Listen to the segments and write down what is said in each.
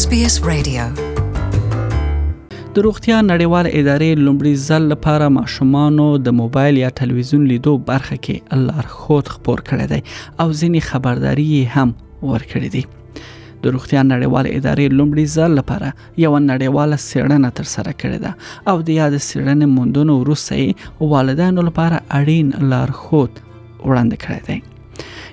SBS Radio د روغتیا نړیوال ادارې لومړي ځل لپاره ماشومانو د موبایل یا ټلویزیون لیدو برخه کې لارښود خبر کړی دی او ځینی خبرداري هم ورکړي دي د روغتیا نړیوال ادارې لومړي ځل لپاره یو نړیواله سیړنه تر سره کړې ده او د یاد سیړنې موندونو وروسته والدینو لپاره اړین لارښود وړاندې کړی دی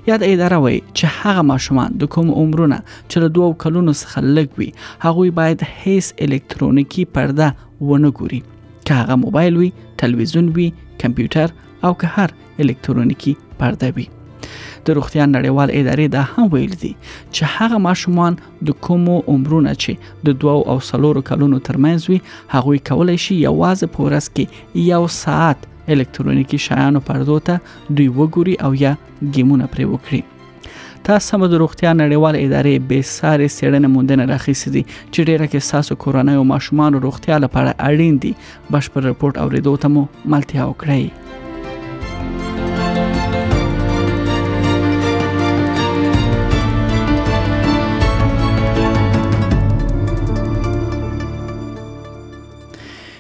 یاد اداره وایي چې هغه ماشومان د کوم عمرونه چې له دوو کلونو څخه لږ وي هغوی باید هیڅ الکترونیکی پرده ونه ګوري که هغه موبایل وي تلویزیون وي کمپیوټر او که هر الکترونیکی پرده وي د روغتیا نړیوال ادارې دا هم ویل دي چې هغه ماشومان د کومو عمرونه چې د دوو او سلورو کلونو ترمنځ وي هغوی کولای شي یوازې په ورځ کې یو ساعت الکترونیکی شایانو پردو ته دوی وګوري او یا گیمونه پرې وکړي تاسو هم د روغتیا نړیوال ادارې به ساري سړنه موندنه راخیسي دي چې ډیره کې ساسو کورونه او ماشومان روغتیا لپاره اړین دي بشپړ رپورت اوریدو ته مو ملتیا وکړئ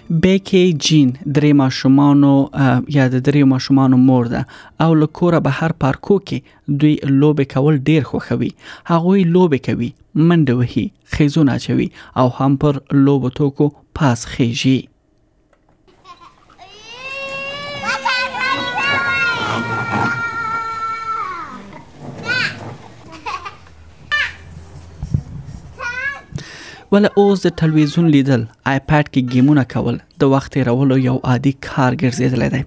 بیکی جین درې ماشومانو یا د درې ماشومانو مور ده او له کوره بهر پارکو کې دوی لوبې کول ډیر خوښوي هغوی لوبې کوي منډه وهي خیزونه چوي او هم پر لوبو توکو پاس خېږي ول اوس د ټلویزیون لیدل آیپاد کې گیمونه کول د وخت راولو یو عادي کار ګرځیدلی دی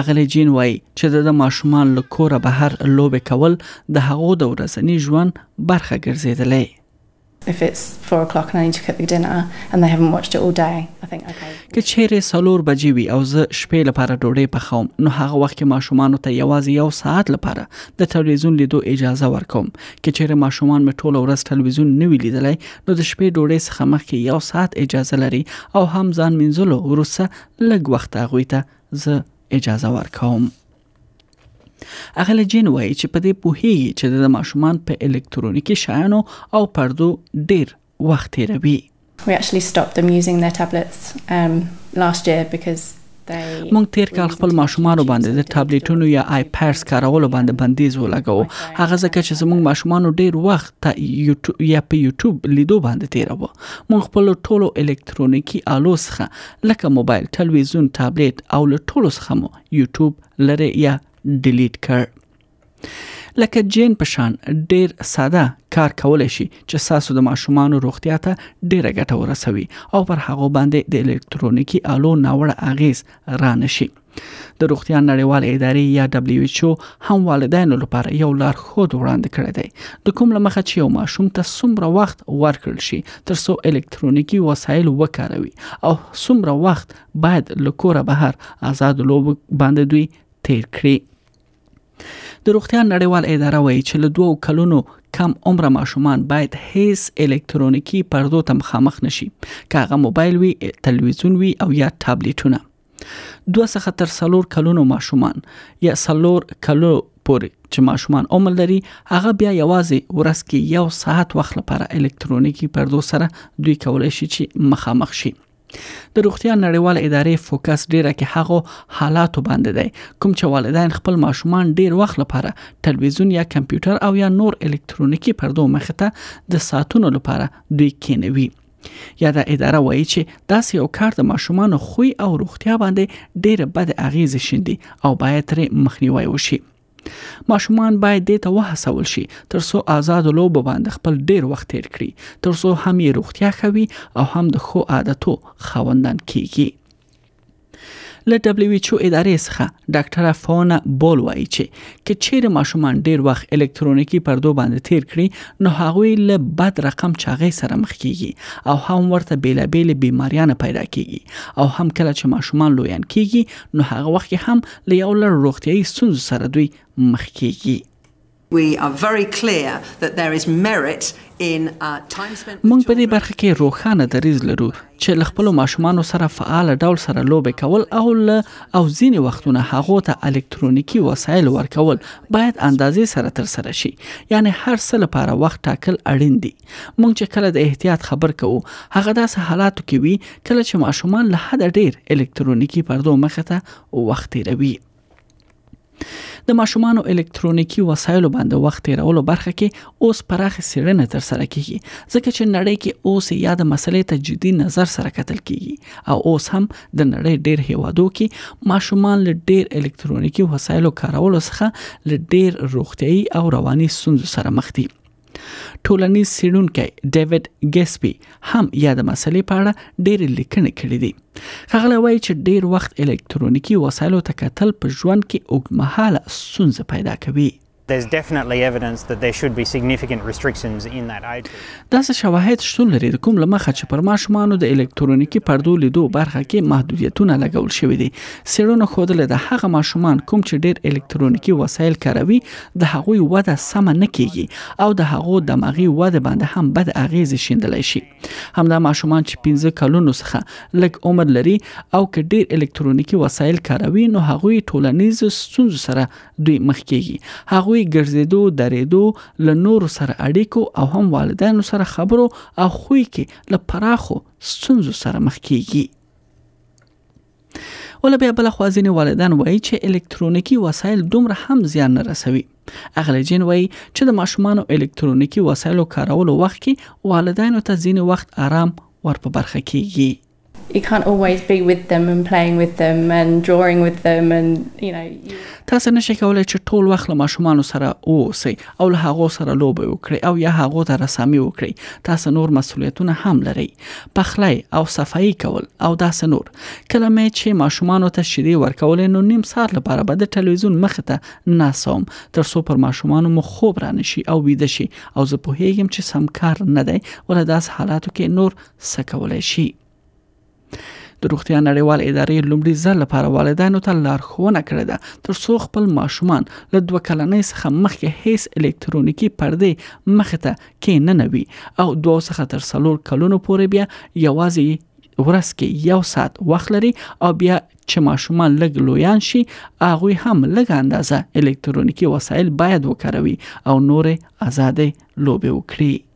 اغلی جین وای چې د ماشومان له کوره بهر لوبه کول د هغو د ورځنی ژوند برخه ګرځیدلی که چیرې څلور بجې وي او زه شپې لپاره ډوډۍ پخوم نو هغه وخت کې ماشومان ته یوازې یو ساعت لپاره د تلویزیون لیدو اجازه ورکوم که چیرې ماشومان مې ټول ورځ تلویزیون نه وی لیدلی نو د شپې ډوډۍ څخه مخکې یو ساعت اجازه لري او هم ځان مینځلو وروسته لږ وخت هغوی ته زه اجازه ورکوم. اغله جین وایي چې په دې پوهیږي چې د ماشومان په الکترونیکي شیانو او پردو ډیر وخت تیروي We actually stopped them using their tablets um, last year because مونږ تیر کال خپل ماشومان باندې د ټابلیټونو یا آیپډز کارولو باندې بندیز ولګاو هغه ځکه چې زموږ ماشومان ډیر وخت ته یوټیوب یا په یوټیوب لیدو باندې تیروو مونږ خپل ټولو الکترونیکی آلو څخه لکه موبایل ټلویزیون ټابلیټ او له ټولو څخه مو یوټیوب لرې یا ډیلیټ کړ لکه جین په شان ډیر ساده کار کولای شي چې تاسو د ماشومان روغتیا ته ډیره ګټه ورسوي او پر هغه باندې د الکترونیکی آلو ناوړه اغیز را نشي د روغتیا نړیوال ادارې یا دبليو ایچ او هم والدینو لپاره یو لارښود وړاندې کړی دی د کوم لمخه چې یو ماشوم ته څومره وخت ورکړل شي ترڅو الکترونیکی وسایل وکاروي او څومره وخت باید له کوره بهر آزاد لوب باندې دوی تیر کړي د روغتیا نړیوال اداره وایي چې له دوو کلونو کم عمر ماشومان باید هیڅ الکترونیکی پردو ته مخامخ نشي که هغه موبایل وي تلویزیون وي او یا ټابلیټونه دوه څخه تر څلور کلونو ماشومان یا څلور کلو پورې چې ماشومان عمر لري هغه بیا یوازې ورځ کې یو ساعت وخت لپاره الکترونیکی پردو سره دوی کولای شي چې مخامخ شي د روغتیا نړیوال ادارې فوکس ډیره کې هغه حالاتو باندې دی کوم چې والدین خپل ماشومان ډیر وخت لپاره ټلویزیون یا کمپیوټر او یا نور الکترونیکی پردو مخ ته د ساعتونو لپاره دوی کینوي یا دا اداره وایي چې داسې یو کار د ماشومان خوی او روغتیا باندې ډیره بد اغیزه شیندي او باید ترې مخنیوي وشي ماشومان باید دې ته وهڅول شي ترڅو آزاد لوبو باندې خپل ډیر وخت تیر کړي ترڅو هم یې روغتیا خوي او هم د خو عادتو خاوندان کیږي له دبليو ایچ او ادارې څخه ډاکټره فونا بول وایي چې که چیرې ماشومان ډیر وخت الکترونیکی پردو باندې تیر کړي نو هغوی له بد رقم چاغې سره مخ کیږي او هم ورته بیلابېلې بیماریانه پیدا کیږي او هم کله چې ماشومان لویان کیږي نو هغه وخت هم له یو لړ روغتیايي ستونزو سره دوی مخ کیږي We are very clear that there is merit in uh, time spent مونږ په دې برخه کې روښانه دریز لرو چې له خپل ماشومان سره فعال ډول سره لوبه کول او له او ځینې وختونه هغه ته الکترونیکی وسایل ورکول باید اندازې سره تر سره شي یعنی هر څه لپاره وخت ټاکل اړین دي مونږ چې کله د احتیاط خبر کوو هغه داسې حالاتو کې وي کله چې ماشومان له حد ډیر الکترونیکی پردو مخه ته وخت تیروي د ماشومان او الکترونیکی وسایلو باندې وخت تیرولو برخه کې اوس پراخ سیړنه تر سره کیږي ځکه چې نړۍ کې اوس یاد مسلې ته جدي نظر سره کتل کیږي او اوس هم د نړۍ ډیر هیوادو کې ماشومان له ډیر الکترونیکی وسایلو کارولو څخه له ډیر روغتيي او رواني ستونزو سره مخ دي ټولنیز سیړونکی ډیوډ ګیسپی هم یاد مسلې په اړه ډېر لیکنې کړې دي خغله وایي چې ډېر وخت الکترونیکی وسایلو ته کتل په ژوند کې اوګمحاله ستونزې پیدا کوي there's definitely evidence that there should be significant restrictions in that age دا څه شواهد شتون لري کوم لمخه چې پر ماشومانو د الکترونیکی پردو لیدو برخه کې محدودیتونه لګول شوې دي سیرونو خودل د هغه ماشومان کوم چې ډیر الکترونیکی وسایل کاروي د هغوی وده سمه نه کیږي او د هغو دماغي وده باندې هم بد اغیز شیندلای شي همدا ماشومان چې 15 کلونو څخه لږ عمر لري او که ډیر الکترونیکی وسایل کاروي نو هغوی ټولنیز ستونزو سره دوی مخ کیږي هغوی ګرځېدو درېدو له نورو سره اړیکو او هم والدینو سره خبرو او خوې کې له پراخو ستونزو سره مخ کیږي ول بیا بل خو ځینې والدین وایي چې الکترونیکی وسایل دومره هم زیان نه رسوي اغلی جین وایي چې د ماشومانو الکترونیکی وسایلو کارولو وخت کې والدینو ته ځینې وخت آرام ور په برخه کیږي you can't always be with them and playing with them and drawing with them and you know تاسو نشئ کولای چې ټول وخت له ماشومانو سره اوسئ او له هغو سره لوبه وکړي او یا هغو ته رسامي وکړي تاسو نور مسولیتونه هم لري پخلی او صفائی کول او داسې نور کله مې چې ماشومان ته شیدې ورکول نو نیم ساعت لپاره به د ټلویزیون مخ ته ناسوم تر څو پر ماشومان مو خوب را نشي او ویده شي او زه په هیګم چې سم کار نه دی ولې داس حالاتو کې نور سکول شي د روغتیا نړیوال ادارې لومړي ځل لپاره والدینو ته لارښوونه کړې ده ترڅو خپل ماشومان له دوه کلنۍ څخه مخکې هیڅ الکترونیکی پردې مخې ته کې نه نوي او دوه څخه تر څلور کلونو پورې بیا یوازې ورځ کې یو ساعت وخت لري او بیا چې ماشومان لږ لویان شي هغه هم لږ اندازه الکترونیکی وسایل باید وکاروي او نور آزاد لوبي وکړي